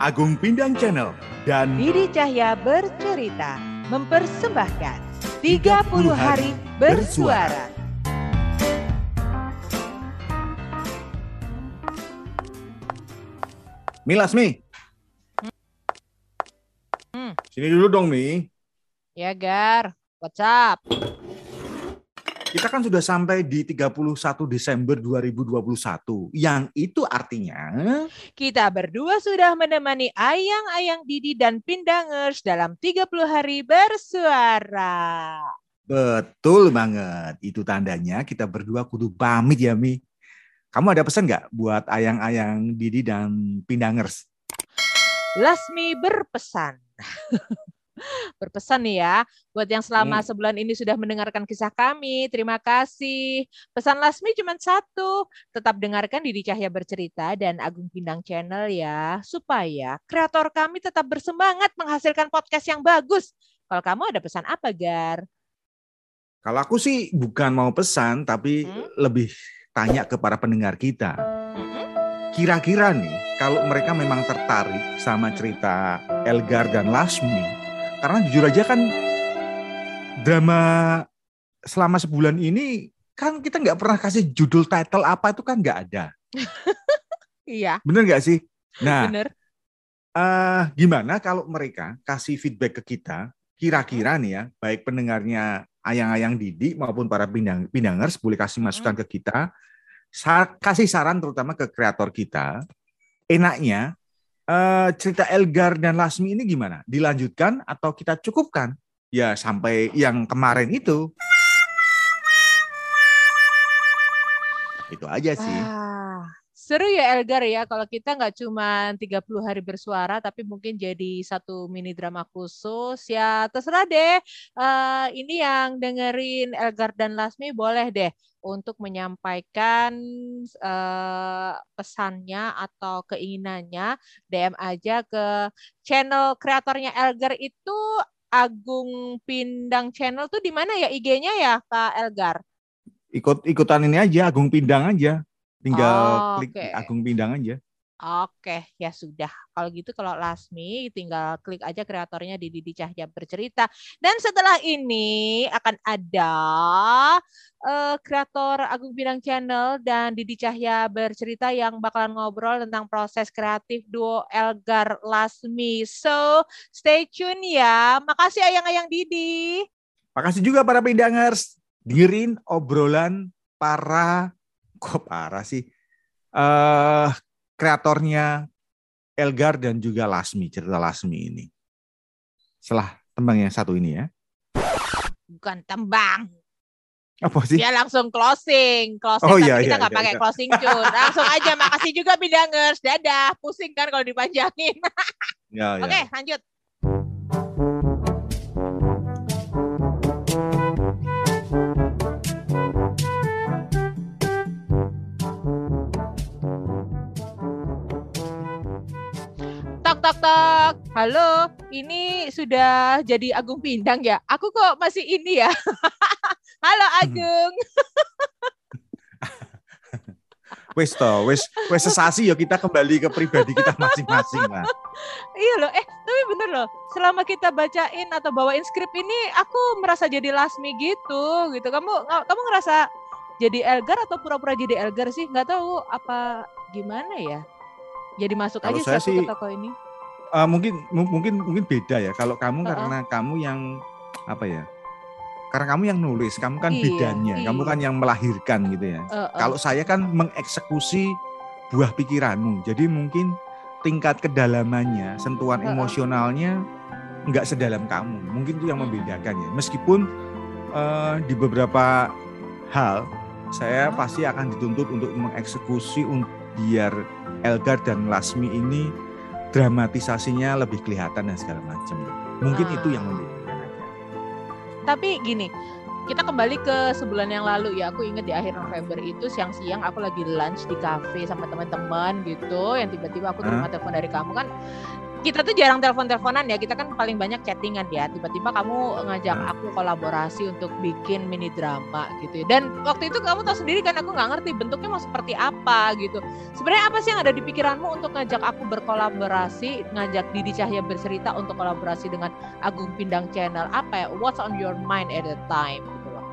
Agung Pindang Channel dan Didi Cahya bercerita mempersembahkan 30 hari bersuara. Mi Lasmi. Hmm. Sini dulu dong Mi. Ya Gar, what's up? Kita kan sudah sampai di 31 Desember 2021. Yang itu artinya Kita berdua sudah menemani Ayang-Ayang Didi dan Pindangers dalam 30 hari bersuara. betul banget. Itu tandanya kita berdua kudu pamit ya Mi. Kamu ada pesan nggak buat ayang-ayang Didi dan Pindangers? Lasmi berpesan. berpesan nih ya buat yang selama Hmm. sebulan ini sudah mendengarkan kisah kami. Terima kasih. Pesan Lasmi cuma satu, tetap dengarkan Didi Cahya bercerita dan Agung Pindang Channel ya, supaya kreator kami tetap bersemangat menghasilkan podcast yang bagus. Kalau kamu ada pesan apa, Gar? Kalau aku sih bukan mau pesan, tapi Hmm? lebih tanya ke para pendengar kita. Mm-mm. Kira-kira nih, kalau mereka memang tertarik sama Hmm. cerita Elgar dan Lasmi, karena jujur aja kan drama selama sebulan ini kan kita nggak pernah kasih judul title apa itu kan nggak ada, Iya, bener nggak sih? Nah, bener. eh, gimana kalau mereka kasih feedback ke kita, kira-kira nih ya, baik pendengarnya ayang-ayang Didi maupun para pindang pindangers boleh kasih masukan ke kita, sa- kasih saran terutama ke kreator kita, enaknya eh, cerita Elgar dan Lasmi ini gimana? Dilanjutkan atau kita cukupkan? Ya sampai yang kemarin itu. Itu aja sih. Wah, seru ya Elgar ya kalau kita nggak cuma 30 hari bersuara tapi mungkin jadi satu mini drama khusus ya terserah deh. Eh, ini yang dengerin Elgar dan Lasmi boleh deh untuk menyampaikan eh, pesannya atau keinginannya DM aja ke channel kreatornya Elgar itu Agung Pindang Channel tuh di mana ya IG-nya ya Kak Elgar? Ikut ikutan ini aja Agung Pindang aja. Tinggal Oh, klik oke. Agung Pindang aja. Oke, ya sudah. Kalau gitu kalau Lasmi tinggal klik aja kreatornya di Didi Cahya bercerita. Dan setelah ini akan ada eh, kreator Agung Bidang Channel dan Didi Cahya bercerita yang bakalan ngobrol tentang proses kreatif duo Elgar Lasmi. So, stay tune ya. Makasih ayang-ayang Didi. Makasih juga para pindangers. Dengerin obrolan para kok parah sih. eh kreatornya Elgar dan juga Lasmi, cerita Lasmi ini. Setelah tembang yang satu ini ya. Bukan tembang. Apa sih? Dia langsung closing, closing Oh, tapi iya, kita iya, nggak iya, pakai iya. closing tune. Langsung aja makasih juga bidangers. Dadah, pusing kan kalau dipanjangin. Ya, ya. Oke, lanjut. Tok tok. Halo, ini sudah jadi Agung Pindang ya? Aku kok masih ini ya? Halo Agung. Wes toh, wes wes sesasi ya kita kembali ke pribadi kita masing-masing lah. Iya loh, eh tapi bener loh. Selama kita bacain atau bawain skrip ini, aku merasa jadi Lasmi gitu, gitu. Kamu kamu ngerasa jadi Elgar atau pura-pura jadi Elgar sih? Nggak tahu apa gimana ya. Jadi masuk Kalau aja saya sih- ke toko ini. Eh, mungkin mu- mungkin mungkin beda ya. Kalau kamu Uh-uh. karena kamu yang apa ya? Karena kamu yang nulis, kamu kan Iya, bidannya, kamu iya. kan yang melahirkan gitu ya. Eh, eh. Kalau saya kan mengeksekusi buah pikiranmu. Jadi mungkin tingkat kedalamannya, sentuhan Heeh. emosionalnya nggak sedalam kamu. Mungkin itu yang Hmm. membedakan ya. Meskipun eh, di beberapa hal saya Heeh. pasti akan dituntut untuk mengeksekusi biar Elgar dan Lasmi ini dramatisasinya lebih kelihatan dan segala macam. Mungkin Ah. itu yang membedakan aja. Tapi gini, kita kembali ke sebulan yang lalu ya. Aku ingat di akhir November itu siang-siang aku lagi lunch di cafe sama teman-teman gitu. Yang tiba-tiba aku terima telepon dari kamu kan. Kita tuh jarang telepon-teleponan ya. Kita kan paling banyak chattingan ya. Tiba-tiba kamu ngajak Nah. aku kolaborasi untuk bikin mini drama gitu. ya. Dan waktu itu kamu tahu sendiri kan aku nggak ngerti bentuknya mau seperti apa gitu. Sebenarnya apa sih yang ada di pikiranmu untuk ngajak aku berkolaborasi, ngajak Didi Cahya bercerita untuk kolaborasi dengan Agung Pindang Channel? Apa ya? What's on your mind at the time gitu loh.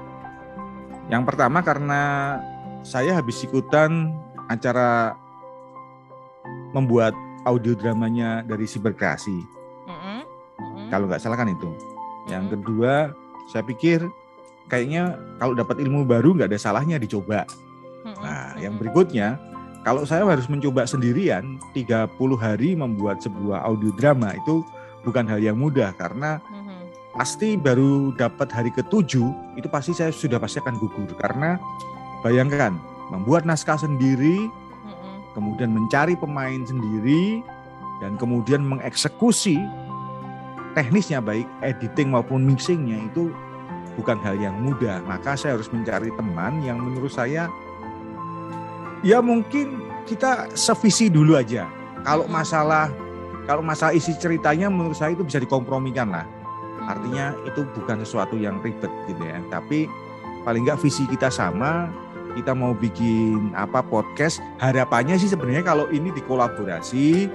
Yang pertama karena saya habis ikutan acara membuat audio dramanya dari Siberkreasi. Mm-mm, mm-mm, Kalau nggak salah kan itu. Yang mm-mm. kedua, saya pikir kayaknya kalau dapat ilmu baru nggak ada salahnya dicoba. Mm-mm, Nah, yang berikutnya, kalau saya harus mencoba sendirian 30 hari membuat sebuah audio drama itu bukan hal yang mudah karena Mhm. pasti baru dapat hari ketujuh itu pasti saya sudah pasti akan gugur karena bayangkan membuat naskah sendiri. Kemudian mencari pemain sendiri dan kemudian mengeksekusi teknisnya baik editing maupun mixingnya itu bukan hal yang mudah maka saya harus mencari teman yang menurut saya ya mungkin kita sevisi dulu aja kalau Mm-mm. masalah kalau masalah isi ceritanya menurut saya itu bisa dikompromikan lah Artinya itu bukan sesuatu yang ribet gitu ya. Tapi paling nggak visi kita sama. Kita mau bikin apa podcast. Harapannya sih sebenarnya kalau ini dikolaborasi,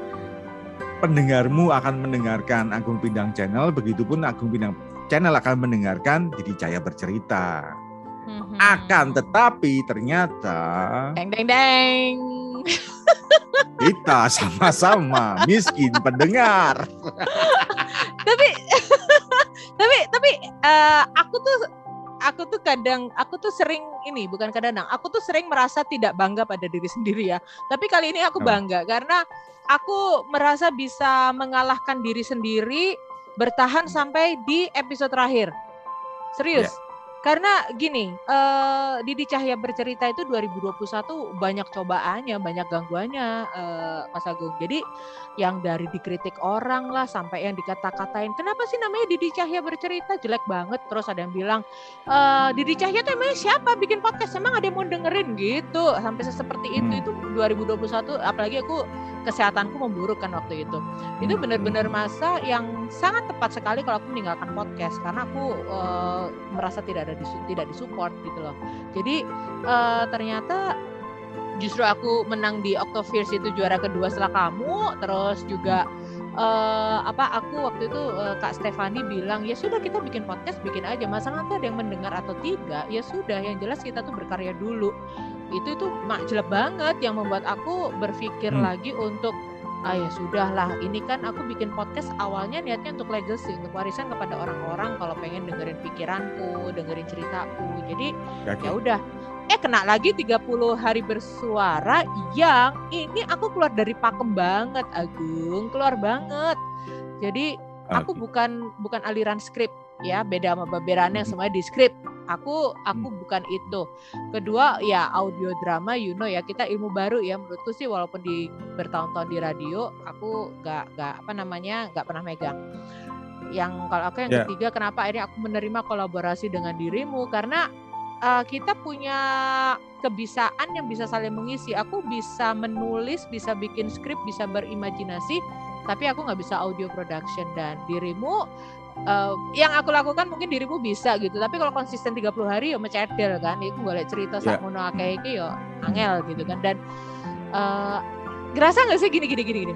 pendengarmu akan mendengarkan Agung Pindang Channel. Begitupun Agung Pindang Channel akan mendengarkan Didi Cahaya bercerita. Mhm. Akan tetapi ternyata Deng deng deng. kita sama-sama miskin pendengar. tapi tapi tapi eh, aku tuh aku tuh kadang aku tuh sering ini bukan kadang aku tuh sering merasa tidak bangga pada diri sendiri ya. Tapi kali ini aku Oh. bangga karena aku merasa bisa mengalahkan diri sendiri bertahan sampai di episode terakhir. Serius karena gini eh Didi Cahya bercerita itu 2021 banyak cobaannya banyak gangguannya eh, Mas Agung. Jadi yang dari dikritik orang lah sampai yang dikata-katain kenapa sih namanya Didi Cahya bercerita? Jelek banget. Terus ada yang bilang e, Didi Cahya tuh emangnya siapa bikin podcast? Emang ada yang mau dengerin? Gitu. Sampai seperti itu Hmm. itu 2021 apalagi aku kesehatanku memburuk kan waktu itu. Itu Hmm, benar-benar masa yang sangat tepat sekali kalau aku meninggalkan podcast karena aku eh, merasa tidak ada disu- tidak disupport gitu loh. Jadi eh, ternyata justru aku menang di Octoverse itu juara kedua setelah kamu terus juga eh, apa aku waktu itu eh, Kak Stefani bilang ya sudah kita bikin podcast bikin aja. Masalah nanti ada yang mendengar atau tidak? Ya sudah yang jelas kita tuh berkarya dulu itu itu mak jelek banget yang membuat aku berpikir Hmm. lagi untuk ah ya sudahlah ini kan aku bikin podcast awalnya niatnya untuk legacy untuk warisan kepada orang-orang kalau pengen dengerin pikiranku dengerin ceritaku. Jadi ya udah. Eh kena lagi 30 hari bersuara yang ini aku keluar dari pakem banget Agung. Keluar banget. Jadi aku bukan bukan aliran skrip ya beda sama baberan yang Mhm. semuanya di skrip aku aku bukan itu. Kedua ya audio drama you know ya kita ilmu baru ya. Menurutku sih walaupun di bertahun-tahun di radio aku nggak nggak apa namanya nggak pernah megang. Yang kalau aku yang Ya. ketiga kenapa akhirnya aku menerima kolaborasi dengan dirimu? Karena uh, kita punya kebisaan yang bisa saling mengisi. Aku bisa menulis bisa bikin skrip bisa berimajinasi tapi aku nggak bisa audio production. Dan dirimu uh, yang aku lakukan mungkin dirimu bisa gitu tapi kalau konsisten 30 hari ya mecedel kan. Itu boleh cerita sak mono akeh iki ya angel gitu kan. Dan uh, gerasa nggak sih gini gini gini gini?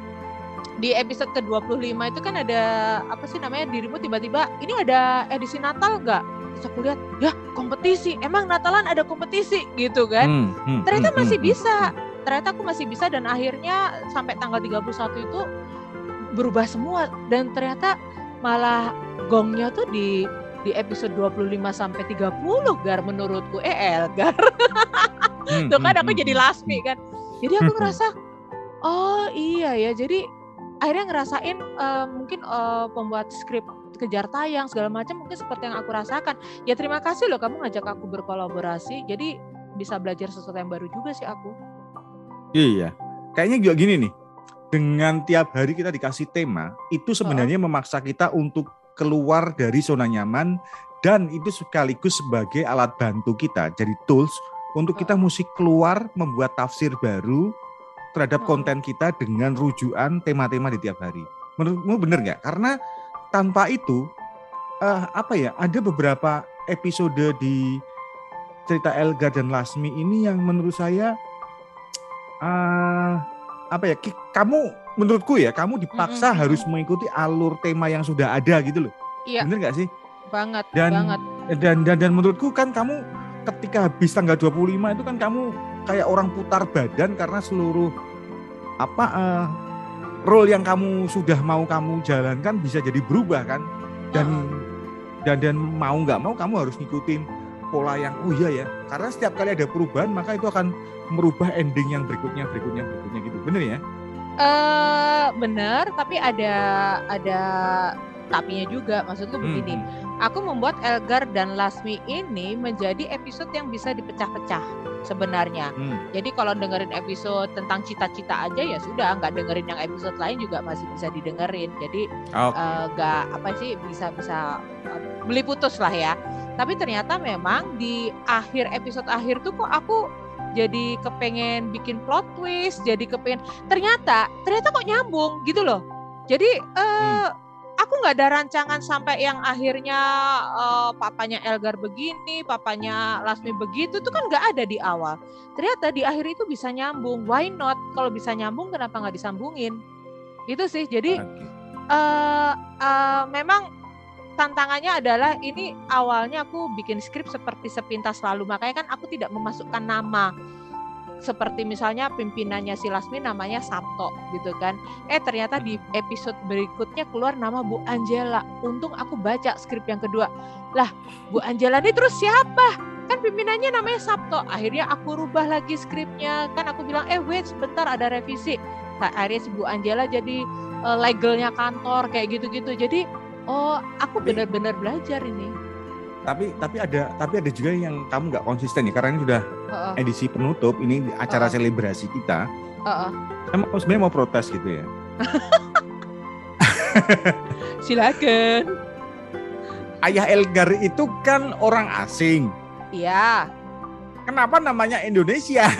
Di episode ke-25 itu kan ada apa sih namanya dirimu tiba-tiba ini ada edisi Natal nggak? Terus aku lihat ya kompetisi. Emang Natalan ada kompetisi gitu kan. Hmm, hmm, ternyata hmm, masih hmm, bisa. ternyata aku masih bisa dan akhirnya sampai tanggal 31 itu berubah semua. Dan ternyata malah gongnya tuh di di episode 25 sampai 30 gar menurutku. Eh Elgar hmm, tuh kan hmm, aku hmm, jadi hmm, lasmi kan. Jadi aku ngerasa oh iya ya. Jadi akhirnya ngerasain eh, mungkin eh, pembuat skrip kejar tayang segala macam mungkin seperti yang aku rasakan. Ya terima kasih loh kamu ngajak aku berkolaborasi. Jadi bisa belajar sesuatu yang baru juga sih aku. Iya, kayaknya juga gini nih. Dengan tiap hari kita dikasih tema, itu sebenarnya memaksa kita untuk keluar dari zona nyaman dan itu sekaligus sebagai alat bantu kita, jadi tools untuk kita mesti keluar membuat tafsir baru terhadap konten kita dengan rujukan tema-tema di tiap hari. Menurutmu bener nggak? Karena tanpa itu uh, apa ya? Ada beberapa episode di cerita Elgar dan Lasmi ini yang menurut saya uh, apa ya? Kamu menurutku ya, kamu dipaksa mm -hmm. harus mengikuti alur tema yang sudah ada gitu loh. Iya. Bener nggak sih? Banget. Dan, banget. Dan dan dan menurutku kan kamu ketika habis tanggal 25 itu kan kamu kayak orang putar badan karena seluruh apa uh, role yang kamu sudah mau kamu jalankan bisa jadi berubah kan dan uh. dan dan mau nggak mau kamu harus ngikutin pola yang oh iya ya karena setiap kali ada perubahan maka itu akan merubah ending yang berikutnya berikutnya berikutnya gitu bener ya? Uh, bener tapi ada ada tapinya juga maksudku begini hmm. aku membuat Elgar dan Lasmi ini menjadi episode yang bisa dipecah-pecah sebenarnya hmm. jadi kalau dengerin episode tentang cita-cita aja ya sudah nggak dengerin yang episode lain juga masih bisa didengerin jadi okay. uh, nggak apa sih bisa bisa uh, beli putus lah ya tapi ternyata memang di akhir episode akhir tuh kok aku jadi kepengen bikin plot twist, jadi kepengen ternyata ternyata kok nyambung gitu loh. Jadi uh, hmm aku nggak ada rancangan sampai yang akhirnya uh, papanya Elgar begini, papanya Lasmi begitu, itu kan nggak ada di awal. Ternyata di akhir itu bisa nyambung. Why not? Kalau bisa nyambung, kenapa nggak disambungin? Itu sih. Jadi uh, uh, memang tantangannya adalah ini awalnya aku bikin skrip seperti sepintas lalu, makanya kan aku tidak memasukkan nama seperti misalnya pimpinannya si Lasmi namanya Sabto gitu kan. Eh ternyata di episode berikutnya keluar nama Bu Angela. Untung aku baca skrip yang kedua. Lah, Bu Angela ini terus siapa? Kan pimpinannya namanya Sabto. Akhirnya aku rubah lagi skripnya. Kan aku bilang, "Eh, wait sebentar ada revisi." Nah, akhirnya si Bu Angela jadi uh, legalnya kantor kayak gitu-gitu. Jadi, oh, aku benar-benar belajar ini. Tapi tapi ada tapi ada juga yang kamu nggak konsisten ya karena ini sudah uh -uh. edisi penutup ini acara uh -uh. selebrasi kita. Uh -uh. saya mau sebenarnya mau protes gitu ya? Silakan. Ayah Elgar itu kan orang asing. Iya. Kenapa namanya Indonesia?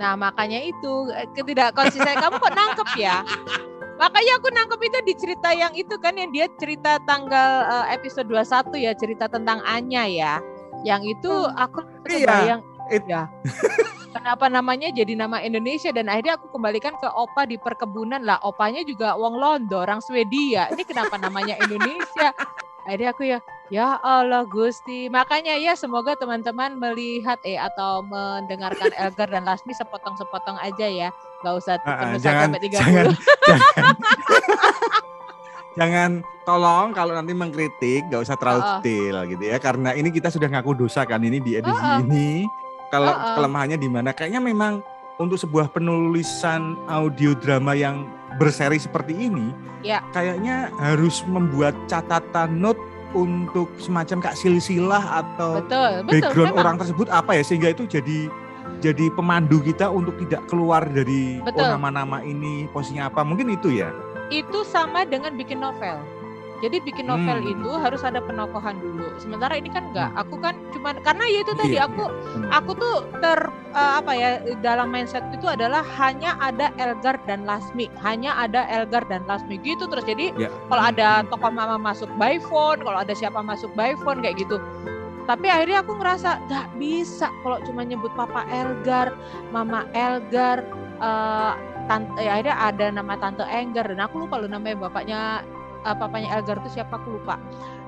Nah makanya itu eh, ketidak konsisten. Kamu kok nangkep ya Makanya aku nangkep itu di cerita yang itu kan yang dia cerita tanggal uh, episode 21 ya, cerita tentang Anya ya. Yang itu hmm. aku iya. It... ya. Kenapa namanya jadi nama Indonesia dan akhirnya aku kembalikan ke opa di perkebunan lah. Opanya juga wong Londo, orang Swedia. Ini kenapa namanya Indonesia? Akhirnya aku ya, ya Allah Gusti. Makanya ya semoga teman-teman melihat eh atau mendengarkan Elgar dan Lasmi sepotong-sepotong aja ya nggak usah uh, jangan, sampai 30. Jangan, jangan, jangan tolong kalau nanti mengkritik nggak usah terlalu uh, uh. detail gitu ya karena ini kita sudah ngaku dosa kan ini di edisi uh, uh. ini kalau uh, uh. kelemahannya di mana kayaknya memang untuk sebuah penulisan audio drama yang berseri seperti ini ya. kayaknya harus membuat catatan note untuk semacam kak silsilah atau betul, betul, background memang. orang tersebut apa ya sehingga itu jadi jadi pemandu kita untuk tidak keluar dari oh nama-nama ini posisinya apa. Mungkin itu ya. Itu sama dengan bikin novel jadi bikin novel hmm. itu harus ada penokohan dulu. Sementara ini kan enggak. Hmm. Aku kan cuma karena ya itu tadi iya, aku iya. aku tuh ter uh, apa ya dalam mindset itu adalah hanya ada Elgar dan Lasmi, hanya ada Elgar dan Lasmi gitu terus. Jadi ya. kalau ada hmm. tokoh mama masuk by phone, kalau ada siapa masuk by phone kayak gitu tapi akhirnya aku ngerasa gak bisa kalau cuma nyebut papa Elgar mama Elgar uh, tante ya akhirnya ada nama tante Enggar dan aku lupa lu namanya bapaknya uh, papanya Elgar itu siapa aku lupa.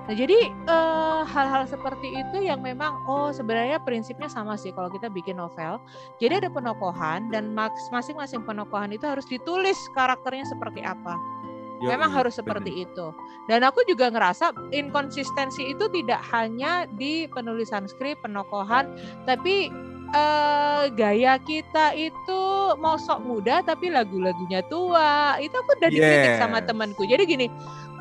Nah jadi hal hal-hal seperti itu yang memang oh sebenarnya prinsipnya sama sih kalau kita bikin novel. Jadi ada penokohan dan masing-masing penokohan itu harus ditulis karakternya seperti apa. Memang harus seperti itu. Dan aku juga ngerasa inkonsistensi itu tidak hanya di penulisan skrip, penokohan, tapi uh, gaya kita itu mau sok muda tapi lagu-lagunya tua. Itu aku udah dikritik yes. sama temanku. Jadi gini,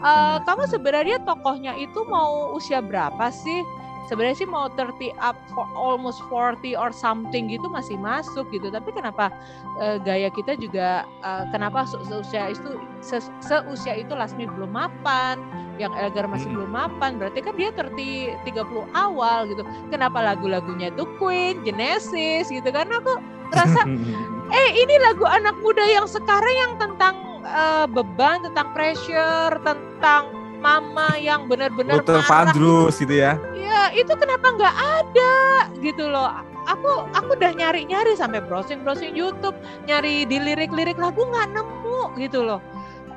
uh, kamu sebenarnya tokohnya itu mau usia berapa sih? Sebenarnya sih mau 30 up for almost 40 or something gitu masih masuk gitu. Tapi kenapa uh, gaya kita juga uh, kenapa seusia itu se seusia itu Lasmi belum mapan yang Elgar masih hmm. belum mapan berarti kan dia 30 30 awal gitu. Kenapa lagu-lagunya itu Queen Genesis gitu kan? Aku rasa eh ini lagu anak muda yang sekarang yang tentang uh, beban, tentang pressure, tentang mama yang benar-benar Luther Vandross gitu ya. Iya, itu kenapa nggak ada gitu loh. Aku aku udah nyari-nyari sampai browsing-browsing YouTube, nyari di lirik-lirik lagu nggak nemu gitu loh.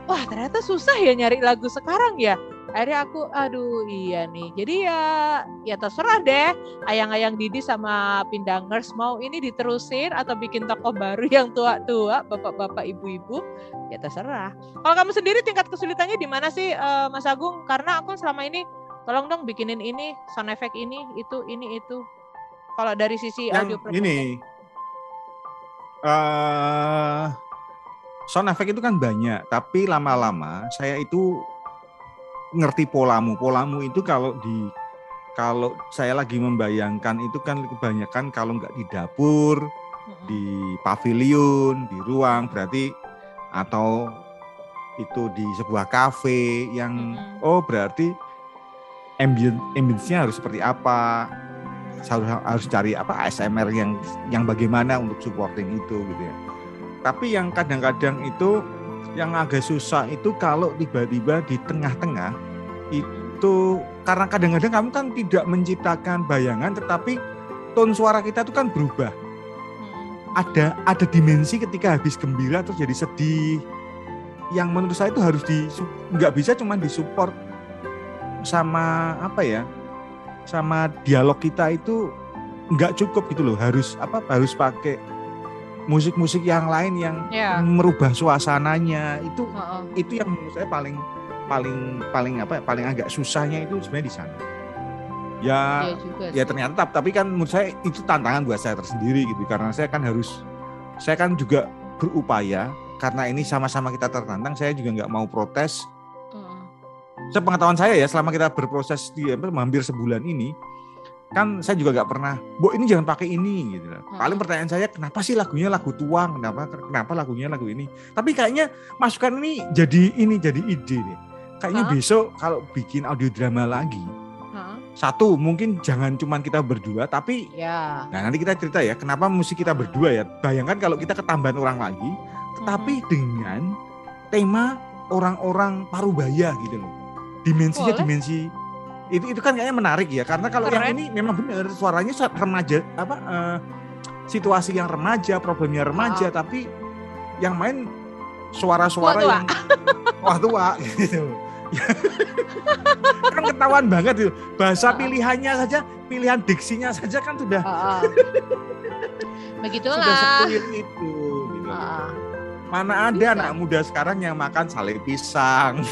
Wah, ternyata susah ya nyari lagu sekarang ya akhirnya aku aduh iya nih. Jadi ya ya terserah deh ayang-ayang Didi sama Pindangers mau ini diterusin atau bikin toko baru yang tua-tua bapak-bapak ibu-ibu ya terserah. Kalau kamu sendiri tingkat kesulitannya di mana sih uh, Mas Agung? Karena aku selama ini tolong dong bikinin ini sound effect ini itu ini itu. Kalau dari sisi yang audio ini uh, sound effect itu kan banyak tapi lama-lama saya itu ngerti polamu. Polamu itu kalau di kalau saya lagi membayangkan itu kan kebanyakan kalau nggak di dapur, di pavilion, di ruang berarti atau itu di sebuah kafe yang oh berarti ambient ambience-nya harus seperti apa harus harus cari apa ASMR yang yang bagaimana untuk supporting itu gitu ya. Tapi yang kadang-kadang itu yang agak susah itu kalau tiba-tiba di tengah-tengah itu karena kadang-kadang kamu kan tidak menciptakan bayangan tetapi ton suara kita itu kan berubah. Hmm. Ada ada dimensi ketika habis gembira terus jadi sedih. Yang menurut saya itu harus di nggak bisa cuma disupport sama apa ya? Sama dialog kita itu nggak cukup gitu loh. Harus apa? Harus pakai musik-musik yang lain yang yeah. merubah suasananya itu uh -uh. itu yang menurut saya paling paling paling apa paling agak susahnya itu sebenarnya di sana ya ya, ya ternyata tapi kan menurut saya itu tantangan buat saya tersendiri gitu karena saya kan harus saya kan juga berupaya karena ini sama-sama kita tertantang saya juga nggak mau protes hmm. sepengetahuan saya ya selama kita berproses di hampir sebulan ini kan saya juga nggak pernah, bu ini jangan pakai ini gitu. Hmm. Paling pertanyaan saya kenapa sih lagunya lagu tuang, kenapa kenapa lagunya lagu ini? Tapi kayaknya masukan ini jadi ini jadi ide deh. Kayaknya huh? besok kalau bikin audio drama lagi, huh? satu mungkin jangan cuma kita berdua, tapi ya. nah nanti kita cerita ya kenapa musik kita berdua ya. Bayangkan kalau kita ketambahan orang lagi, tetapi hmm. dengan tema orang-orang parubaya gitu loh. Dimensinya Boleh. dimensi itu itu kan kayaknya menarik ya karena kalau Keren. yang ini memang benar suaranya remaja apa uh, situasi yang remaja problemnya remaja oh. tapi yang main suara-suara yang wah tua gitu kan ketahuan banget itu bahasa pilihannya saja pilihan diksinya saja kan sudah begitulah sudah itu gitu. mana ada Bisa. anak muda sekarang yang makan sale pisang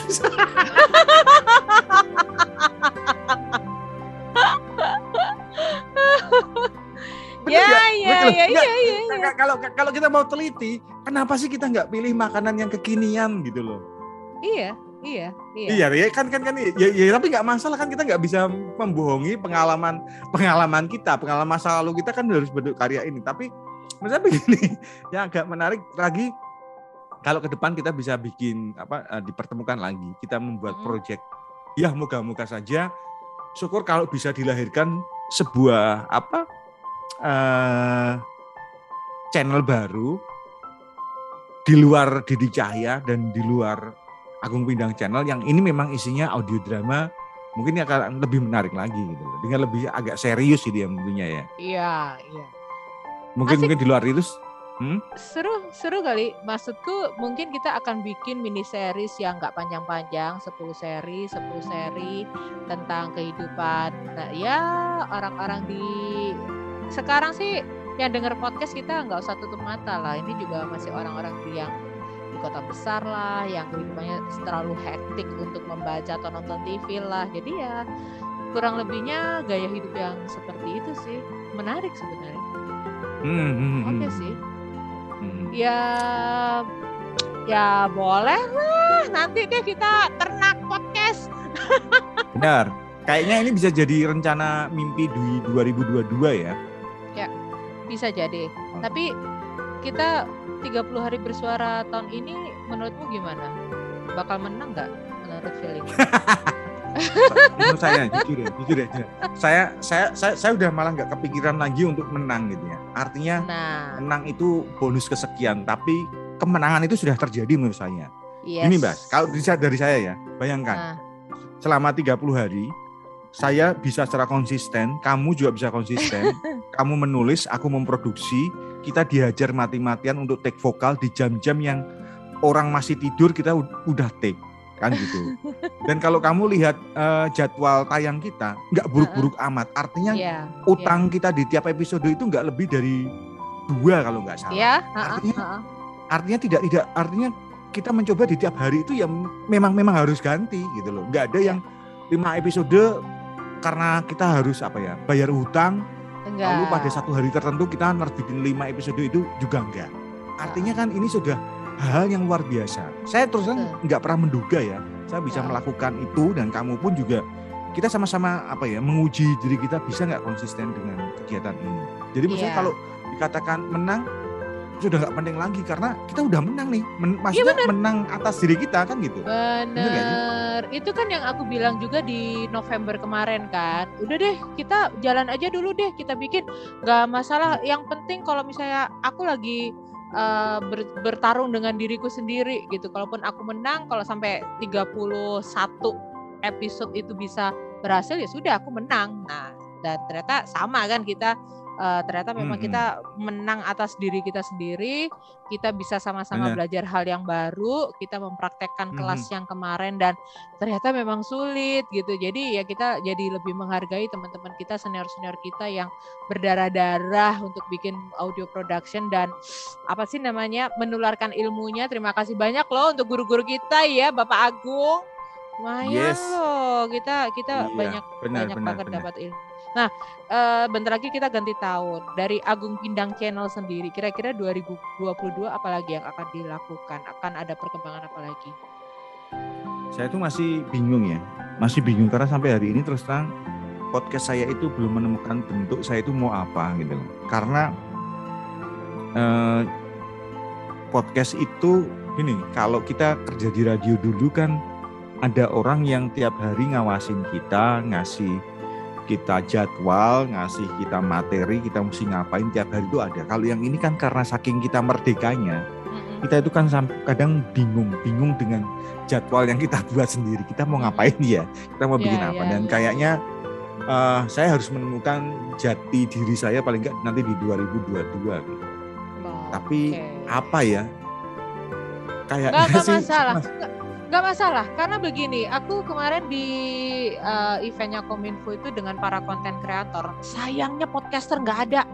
ya, ya, ya, ya, Kalau kalau kita mau teliti, kenapa sih kita nggak pilih makanan yang kekinian gitu loh? Iya, iya, iya. Iya, ya, kan kan kan ya, ya tapi nggak masalah kan kita nggak bisa membohongi pengalaman pengalaman kita, pengalaman masa lalu kita kan harus bentuk karya ini. Tapi misalnya begini, yang agak menarik lagi kalau ke depan kita bisa bikin apa uh, dipertemukan lagi, kita membuat hmm. proyek. Ya moga-moga saja syukur kalau bisa dilahirkan sebuah apa uh, channel baru di luar Didi Cahya dan di luar Agung Pindang Channel yang ini memang isinya audio drama mungkin akan lebih menarik lagi gitu dengan lebih agak serius gitu ya tentunya ya. Iya, iya. Mungkin Asik. mungkin di luar itu Hmm? Seru, seru kali. Maksudku mungkin kita akan bikin mini series yang nggak panjang-panjang, 10 seri, 10 seri tentang kehidupan. Nah, ya orang-orang di sekarang sih yang denger podcast kita nggak usah tutup mata lah. Ini juga masih orang-orang yang di kota besar lah, yang kehidupannya terlalu hektik untuk membaca atau nonton TV lah. Jadi ya kurang lebihnya gaya hidup yang seperti itu sih menarik sebenarnya. Hmm, hmm, hmm. Oke okay sih. Hmm. Ya ya boleh lah. Nanti deh kita ternak podcast. Benar. Kayaknya ini bisa jadi rencana mimpi di 2022 ya. Ya, bisa jadi. Tapi kita 30 hari bersuara tahun ini menurutmu gimana? Bakal menang nggak menurut feeling? menurut saya jujur ya, jujur ya, jujur. Saya saya saya saya udah malah nggak kepikiran lagi untuk menang gitu ya. Artinya nah. menang itu bonus kesekian, tapi kemenangan itu sudah terjadi menurut saya. Yes. Ini Mbak, kalau dari saya ya, bayangkan Nah, selama 30 hari saya bisa secara konsisten, kamu juga bisa konsisten. kamu menulis, aku memproduksi, kita dihajar mati-matian untuk take vokal di jam-jam yang orang masih tidur kita udah take kan gitu. Dan kalau kamu lihat eh, jadwal tayang kita nggak buruk-buruk amat, artinya Iya. utang kita di tiap episode itu nggak lebih dari dua kalau nggak salah. Ya, ha-ha, Artinya- ha-ha. Artinya tidak tidak artinya kita mencoba di tiap hari itu ya memang memang harus ganti gitu loh. Nggak ada Iya. yang lima episode karena kita harus apa ya bayar hutang enggak. lalu pada satu hari tertentu kita nerbitin lima episode itu juga enggak. Artinya kan ini sudah hal yang luar biasa. Saya terus terang nggak pernah menduga ya saya bisa Ya. melakukan itu dan kamu pun juga kita sama-sama apa ya menguji diri kita bisa nggak konsisten dengan kegiatan ini. Jadi maksudnya Iya. kalau dikatakan menang sudah nggak penting lagi karena kita udah menang nih. Men- Iya, maksudnya menang atas diri kita kan gitu. Bener nggak itu kan yang aku bilang juga di November kemarin kan. Udah deh, kita jalan aja dulu deh, kita bikin. Gak masalah. Yang penting kalau misalnya aku lagi eh, ber- bertarung dengan diriku sendiri gitu. Kalaupun aku menang, kalau sampai 31 episode itu bisa berhasil ya sudah aku menang. Nah, dan ternyata sama kan kita. Eh, ternyata memang Mm-mm. kita menang atas diri kita sendiri kita bisa sama-sama belajar hal yang baru, kita mempraktekkan Mhm. kelas yang kemarin dan ternyata memang sulit gitu. Jadi ya kita jadi lebih menghargai teman-teman kita, senior-senior kita yang berdarah-darah untuk bikin audio production dan apa sih namanya menularkan ilmunya. Terima kasih banyak loh untuk guru-guru kita ya, Bapak Agung. Lumayan Yes. loh, kita kita Iya, banyak benar banyak benar banget benar. dapat ilmu. Nah, eh, bentar lagi kita ganti tahun. Dari Agung Pindang Channel sendiri, kira-kira 2022 apalagi yang akan dilakukan? Akan ada perkembangan apa lagi? Saya tuh masih bingung ya, masih bingung karena sampai hari ini terus terang podcast saya itu belum menemukan bentuk saya itu mau apa gitu loh. Karena eh, podcast itu gini, kalau kita kerja di radio dulu kan ada orang yang tiap hari ngawasin kita, ngasih kita jadwal, ngasih kita materi, kita mesti ngapain tiap hari itu ada. Kalau yang ini kan karena saking kita merdekanya, kita itu kan kadang bingung, bingung dengan jadwal yang kita buat sendiri. Kita mau ngapain ya? Kita mau bikin apa? iya, Dan iya. kayaknya eh, saya harus menemukan jati diri saya paling nggak nanti di 2022 gitu. Oh, Tapi oke. apa ya? Kayaknya Nggak, nggak sih masalah. Mas, Nggak, masalah. Karena begini, aku kemarin di eh, eventnya Kominfo itu dengan para konten kreator. Sayangnya podcaster nggak ada.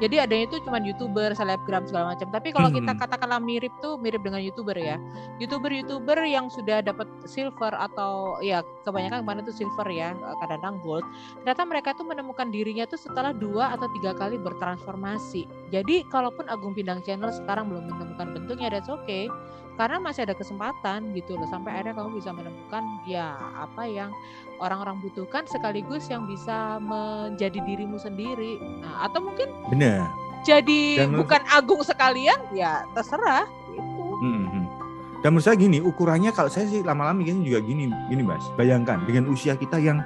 Jadi adanya itu cuma youtuber, selebgram segala macam. Tapi kalau kita katakanlah mirip tuh mirip dengan youtuber ya. Youtuber-youtuber yang sudah dapat silver atau ya kebanyakan kemarin itu silver ya, kadang-kadang gold. Ternyata mereka tuh menemukan dirinya tuh setelah dua atau tiga kali bertransformasi. Jadi kalaupun Agung Pindang Channel sekarang belum menemukan bentuknya, that's okay karena masih ada kesempatan gitu loh sampai akhirnya kamu bisa menemukan ya apa yang orang-orang butuhkan sekaligus yang bisa menjadi dirimu sendiri nah atau mungkin bener. jadi Dan menurut- bukan agung sekalian ya terserah gitu Hmm, hmm. Dan menurut saya gini, ukurannya kalau saya sih lama-lama mikirnya juga gini, gini Mas. Bayangkan dengan usia kita yang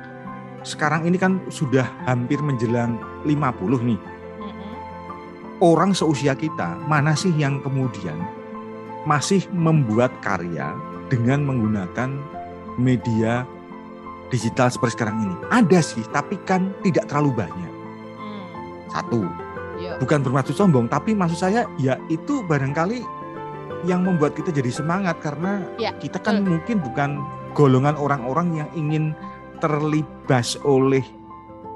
sekarang ini kan sudah hampir menjelang 50 nih. Orang seusia kita mana sih yang kemudian masih membuat karya dengan menggunakan media digital seperti sekarang ini? Ada sih, tapi kan tidak terlalu banyak. Hmm, Satu, yuk. bukan bermaksud sombong, tapi maksud saya ya itu barangkali yang membuat kita jadi semangat karena Ya, kita kan mungkin bukan golongan orang-orang yang ingin terlibas oleh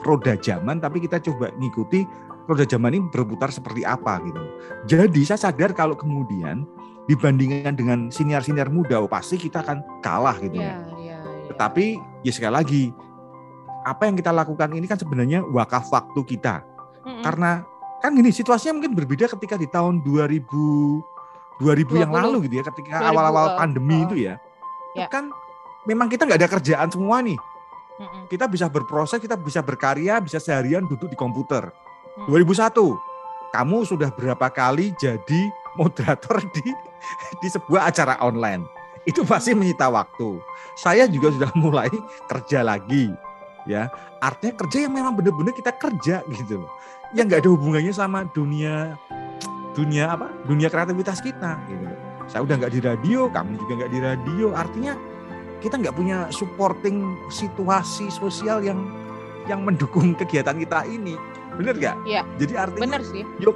roda zaman, tapi kita coba ngikuti roda zaman ini berputar seperti apa gitu. Jadi saya sadar kalau kemudian dibandingkan dengan siniar-siniar muda, oh, pasti kita akan kalah gitu ya ya. ya, ya. Tetapi ya sekali lagi apa yang kita lakukan ini kan sebenarnya wakaf waktu kita. Mm-mm. Karena kan gini situasinya mungkin berbeda ketika di tahun 2000 2000 yang 20, lalu gitu ya ketika 2000, awal-awal pandemi uh, itu ya. Itu ya. kan memang kita nggak ada kerjaan semua nih. Mm-mm. Kita bisa berproses, kita bisa berkarya, bisa seharian duduk di komputer. Hmm. 2001 kamu sudah berapa kali jadi moderator di di sebuah acara online. Itu pasti menyita waktu. Saya juga sudah mulai kerja lagi ya. Artinya kerja yang memang benar-benar kita kerja gitu loh. Yang nggak ada hubungannya sama dunia dunia apa? Dunia kreativitas kita gitu. Saya udah nggak di radio, kamu juga nggak di radio. Artinya kita nggak punya supporting situasi sosial yang yang mendukung kegiatan kita ini. Bener nggak? Iya. Jadi artinya Bener sih. yuk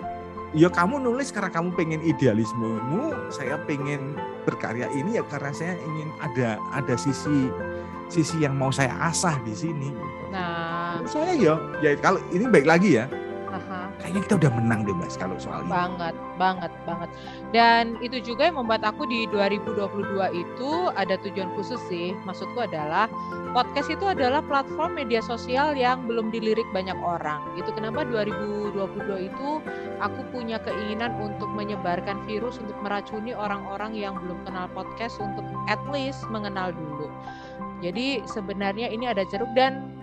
ya kamu nulis karena kamu pengen idealismemu, saya pengen berkarya ini ya karena saya ingin ada ada sisi sisi yang mau saya asah di sini. Nah, Saya ya, ya kalau ini baik lagi ya. Kayaknya kita udah menang deh mas kalau soal ini. banget banget banget. Dan itu juga yang membuat aku di 2022 itu ada tujuan khusus sih. Maksudku adalah podcast itu adalah platform media sosial yang belum dilirik banyak orang. Gitu. Kenapa 2022 itu aku punya keinginan untuk menyebarkan virus untuk meracuni orang-orang yang belum kenal podcast untuk at least mengenal dulu. Jadi sebenarnya ini ada ceruk dan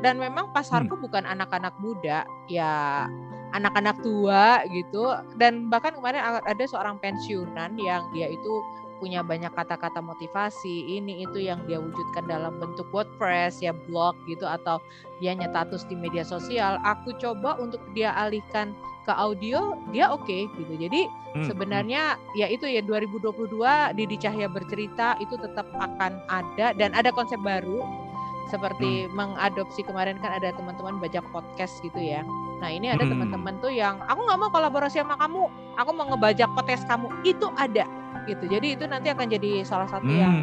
dan memang pasarku bukan anak-anak muda. Ya anak-anak tua gitu. Dan bahkan kemarin ada seorang pensiunan yang dia itu punya banyak kata-kata motivasi ini itu yang dia wujudkan dalam bentuk WordPress ya blog gitu atau dia nyetatus di media sosial. Aku coba untuk dia alihkan ke audio dia oke gitu. Jadi Hmm, sebenarnya ya itu ya 2022 Didi Cahya bercerita itu tetap akan ada. Dan ada konsep baru seperti mengadopsi kemarin kan ada teman-teman bajak podcast gitu ya. Nah ini ada Hmm. teman-teman tuh yang aku nggak mau kolaborasi sama kamu, aku mau ngebajak podcast kamu itu ada gitu. Jadi itu nanti akan jadi salah satu hmm, yang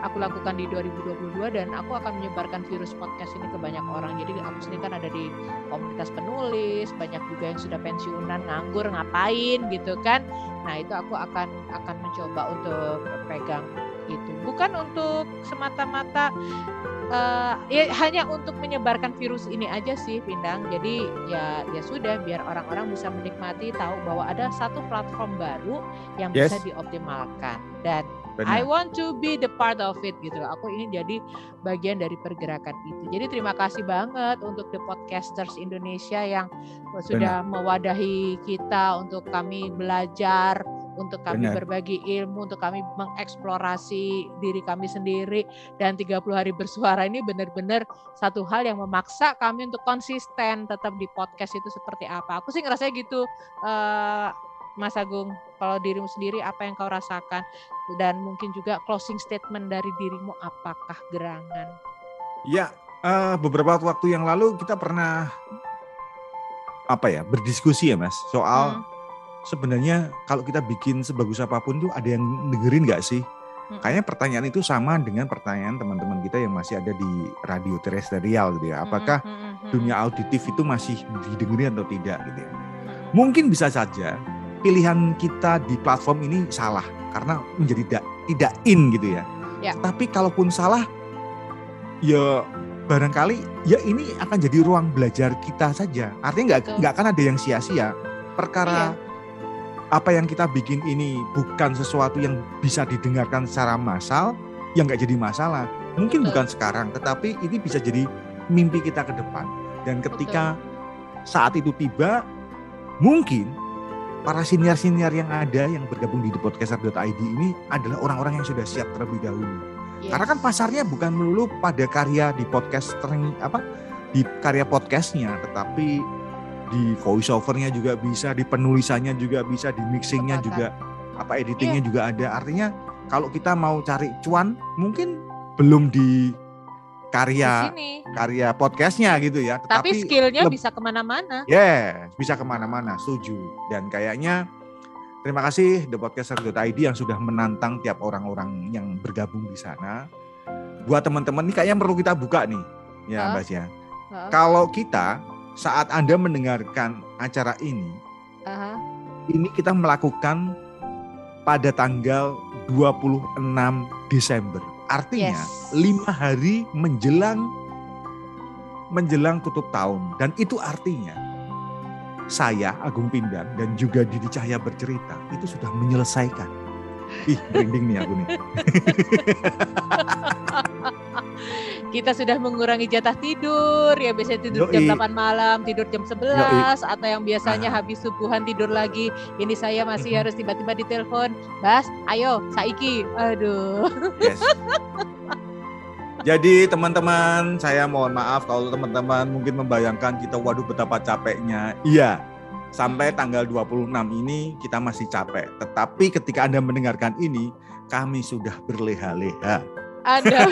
aku lakukan di 2022 dan aku akan menyebarkan virus podcast ini ke banyak orang. Jadi aku sendiri kan ada di komunitas penulis, banyak juga yang sudah pensiunan nganggur ngapain gitu kan. Nah, itu aku akan akan mencoba untuk pegang itu. Bukan untuk semata-mata eh, ya hanya untuk menyebarkan virus ini aja sih Pindang. Jadi ya ya sudah biar orang-orang bisa menikmati tahu bahwa ada satu platform baru yang Yes. bisa dioptimalkan dan Benar. I want to be the part of it gitu. Aku ingin jadi bagian dari pergerakan itu. Jadi terima kasih banget untuk the podcasters Indonesia yang sudah mewadahi kita untuk kami belajar, untuk kami Benar. berbagi ilmu, untuk kami mengeksplorasi diri kami sendiri dan 30 hari bersuara ini benar-benar satu hal yang memaksa kami untuk konsisten tetap di podcast itu seperti apa. Aku sih ngerasa gitu eh, Mas Agung, kalau dirimu sendiri apa yang kau rasakan dan mungkin juga closing statement dari dirimu apakah gerangan? Ya, eh, beberapa waktu yang lalu kita pernah apa ya berdiskusi ya mas soal Hmm. Sebenarnya kalau kita bikin sebagus apa pun tuh ada yang dengerin nggak sih? Mm-mm. Kayaknya pertanyaan itu sama dengan pertanyaan teman-teman kita yang masih ada di radio terestrial gitu ya. Apakah mm-mm, mm-mm, dunia auditif itu masih didengerin atau tidak gitu ya? Mungkin bisa saja pilihan kita di platform ini salah karena menjadi tidak tidak in gitu ya. Ya. Tapi kalaupun salah, ya barangkali ya ini akan jadi ruang belajar kita saja. Artinya nggak nggak akan ada yang sia-sia. Perkara apa yang kita bikin ini bukan sesuatu yang bisa didengarkan secara massal, yang nggak jadi masalah. Mungkin Betul. bukan sekarang, tetapi ini bisa jadi mimpi kita ke depan. Dan ketika saat itu tiba, mungkin para senior-senior yang ada yang bergabung di thepodcaster.id ini adalah orang-orang yang sudah siap terlebih dahulu. Yes. Karena kan pasarnya bukan melulu pada karya di podcast apa di karya podcastnya, tetapi di voice overnya juga bisa, di penulisannya juga bisa, di mixingnya juga, apa editingnya Iya. juga ada. Artinya kalau kita mau cari cuan, mungkin belum di di karya sini. karya podcastnya gitu ya. Tapi Tetapi skillnya leb- bisa ke mana-mana. Yes, bisa ke mana-mana, setuju. Dan kayaknya terima kasih The Podcaster.id yang sudah menantang tiap orang-orang yang bergabung di sana. Buat teman-teman ini kayaknya perlu kita buka nih, ya Hah? Mbak ya. Heeh. Kalau kita saat Anda mendengarkan acara ini, Aha. ini kita melakukan pada tanggal 26 Desember. Artinya Yes. lima hari menjelang menjelang tutup tahun dan itu artinya saya Agung Pindang dan juga Didi Cahya bercerita itu sudah menyelesaikan. Ih, merinding nih aku nih. Kita sudah mengurangi jatah tidur, ya biasanya tidur jam Yoi. 8 malam, tidur jam 11 atau yang biasanya Ah. habis subuhan tidur lagi. Ini saya masih Mhm. harus tiba-tiba ditelepon, "Bas, ayo, saiki." Aduh. Yes. Jadi teman-teman, saya mohon maaf kalau teman-teman mungkin membayangkan kita waduh betapa capeknya. Iya, sampai tanggal 26 ini kita masih capek. Tetapi ketika Anda mendengarkan ini, kami sudah berleha-leha. Ada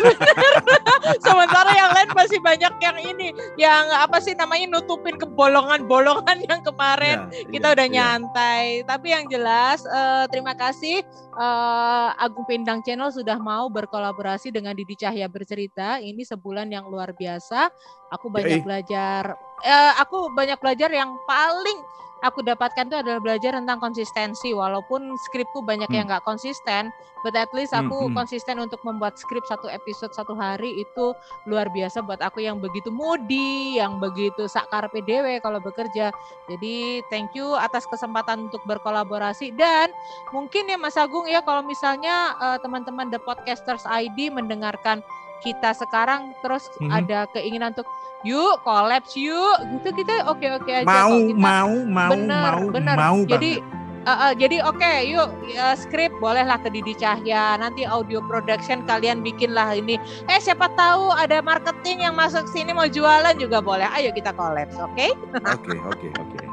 Sementara yang lain masih banyak yang ini, yang apa sih namanya nutupin kebolongan-bolongan yang kemarin ya, kita ya, udah ya. nyantai. Tapi yang jelas uh, terima kasih uh, Agung Pindang Channel sudah mau berkolaborasi dengan Didi Cahya bercerita. Ini sebulan yang luar biasa. Aku banyak ya, belajar. Uh, aku banyak belajar yang paling aku dapatkan itu adalah belajar tentang konsistensi walaupun skripku banyak hmm. yang nggak konsisten but at least aku hmm, hmm. konsisten untuk membuat skrip satu episode satu hari itu luar biasa buat aku yang begitu moody yang begitu sakar PDW kalau bekerja jadi thank you atas kesempatan untuk berkolaborasi dan mungkin ya Mas Agung ya kalau misalnya uh, teman-teman The Podcasters ID mendengarkan kita sekarang terus hmm. ada keinginan untuk yuk kolaps yuk. Gitu kita oke oke aja mau kita, mau mau bener, mau bener. mau jadi uh, uh, jadi oke okay, yuk uh, skrip bolehlah ke Didi Cahya. Nanti audio production kalian bikinlah ini. Eh siapa tahu ada marketing yang masuk sini mau jualan juga boleh. Ayo kita kolaps oke? Oke oke oke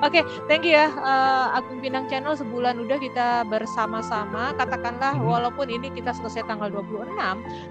Oke, okay, thank you ya uh, Agung Pinang Channel sebulan udah kita bersama-sama. Katakanlah hmm. walaupun ini kita selesai tanggal 26,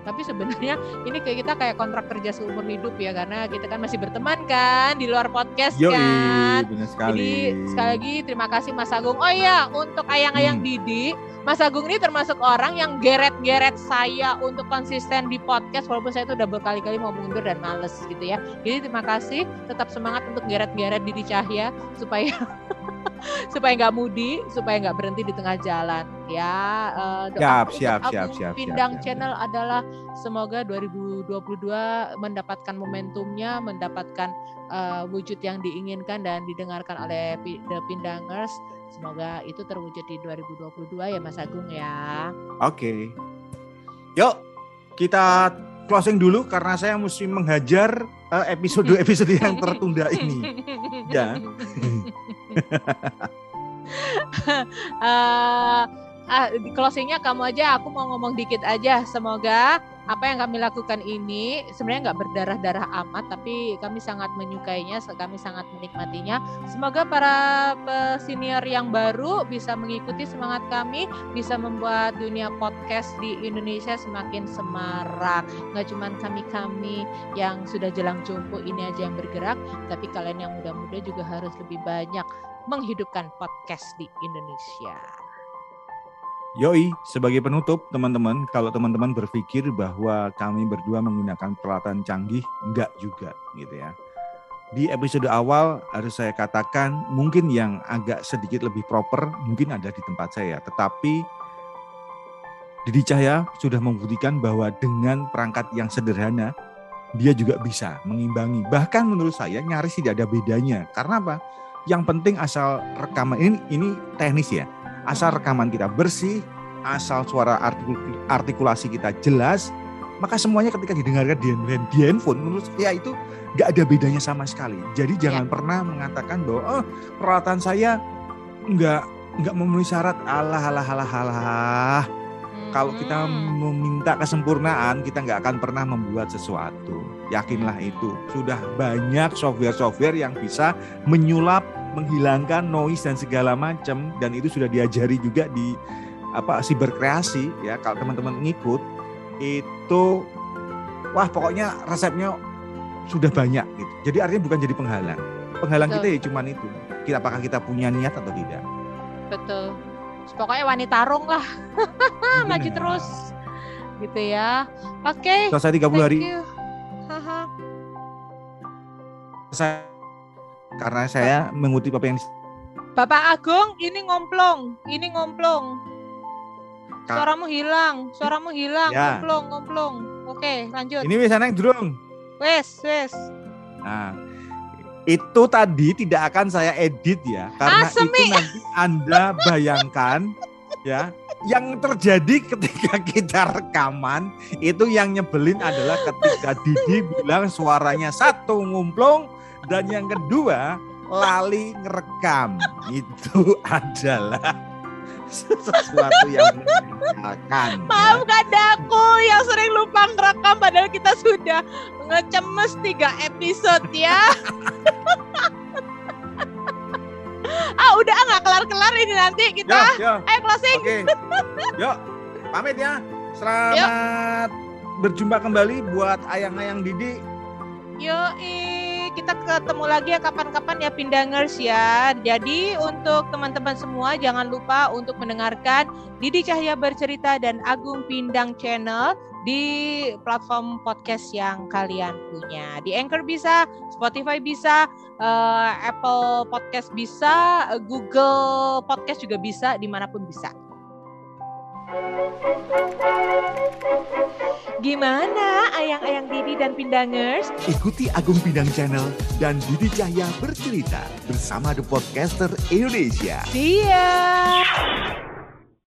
tapi sebenarnya ini kayak kita kayak kontrak kerja seumur hidup ya karena kita kan masih berteman kan di luar podcast Yoi, kan. Benar sekali. Jadi sekali lagi terima kasih Mas Agung. Oh iya, untuk ayang-ayang hmm. Didi, Mas Agung ini termasuk orang yang geret-geret saya untuk konsisten di podcast walaupun saya itu udah berkali-kali mau mundur dan males gitu ya. Jadi terima kasih, tetap semangat untuk geret-geret Didi Cahya supaya supaya nggak mudi, supaya nggak berhenti di tengah jalan. Ya, uh, siap, siap, siap, siap, Pindang siap, Channel siap. adalah semoga 2022 mendapatkan momentumnya, mendapatkan uh, wujud yang diinginkan dan didengarkan oleh The Pindangers. Semoga itu terwujud di 2022 ya Mas Agung ya. Oke. Okay. Yuk, kita closing dulu karena saya mesti menghajar uh, episode-episode yang tertunda ini. ya. uh, uh, closingnya kamu aja, aku mau ngomong dikit aja. Semoga apa yang kami lakukan ini sebenarnya nggak berdarah-darah amat, tapi kami sangat menyukainya, kami sangat menikmatinya. Semoga para senior yang baru bisa mengikuti semangat kami, bisa membuat dunia podcast di Indonesia semakin semarak. Nggak cuma kami-kami yang sudah jelang jumpo ini aja yang bergerak, tapi kalian yang muda-muda juga harus lebih banyak menghidupkan podcast di Indonesia. Yoi, sebagai penutup teman-teman, kalau teman-teman berpikir bahwa kami berdua menggunakan peralatan canggih, enggak juga gitu ya. Di episode awal harus saya katakan mungkin yang agak sedikit lebih proper mungkin ada di tempat saya, tetapi Didi Cahya sudah membuktikan bahwa dengan perangkat yang sederhana dia juga bisa mengimbangi. Bahkan menurut saya nyaris tidak ada bedanya. Karena apa? Yang penting asal rekaman ini ini teknis ya asal rekaman kita bersih, asal suara artikulasi kita jelas, maka semuanya ketika didengarkan di, di handphone menurut saya itu nggak ada bedanya sama sekali. Jadi jangan ya. pernah mengatakan bahwa oh, peralatan saya nggak nggak memenuhi syarat Allah Allah Allah Allah. Kalau kita hmm. meminta kesempurnaan, kita nggak akan pernah membuat sesuatu. Yakinlah itu. Sudah banyak software-software yang bisa menyulap menghilangkan noise dan segala macam dan itu sudah diajari juga di apa siberkreasi ya kalau teman-teman ngikut itu wah pokoknya resepnya sudah banyak gitu. Jadi artinya bukan jadi penghalang. Penghalang Betul. kita ya cuman itu. Kita apakah kita punya niat atau tidak? Betul. Pokoknya wanita tarung lah. Maju terus. Gitu ya. Oke. Okay. Selesai 30 hari. Saya karena saya mengutip apa yang Bapak Agung ini ngomplong, ini ngomplong. Suaramu hilang, suaramu hilang, ya. ngomplong, ngomplong. Oke, lanjut. Ini wis yang durung. Wes, wes. Nah, itu tadi tidak akan saya edit ya, karena Asemi. itu nanti Anda bayangkan ya, yang terjadi ketika kita rekaman itu yang nyebelin adalah ketika Didi bilang suaranya satu ngumplung, dan yang kedua, lali ngerekam. Itu adalah sesuatu yang menyenangkan. Maafkan ya. aku yang sering lupa ngerekam padahal kita sudah ngecemes tiga episode ya. ah udah nggak kelar-kelar ini nanti kita. Yo, yo. Ayo closing. Oke. Yuk, pamit ya. Selamat berjumpa kembali buat ayang-ayang Didi. Yoi, kita ketemu lagi ya kapan-kapan ya Pindangers ya. Jadi untuk teman-teman semua jangan lupa untuk mendengarkan Didi Cahya Bercerita dan Agung Pindang Channel di platform podcast yang kalian punya. Di Anchor bisa, Spotify bisa, uh, Apple Podcast bisa, Google Podcast juga bisa, di mana pun bisa. Gimana ayang-ayang Didi dan Pindangers? Ikuti Agung Pindang Channel dan Didi Cahya bercerita bersama The Podcaster Indonesia. See ya!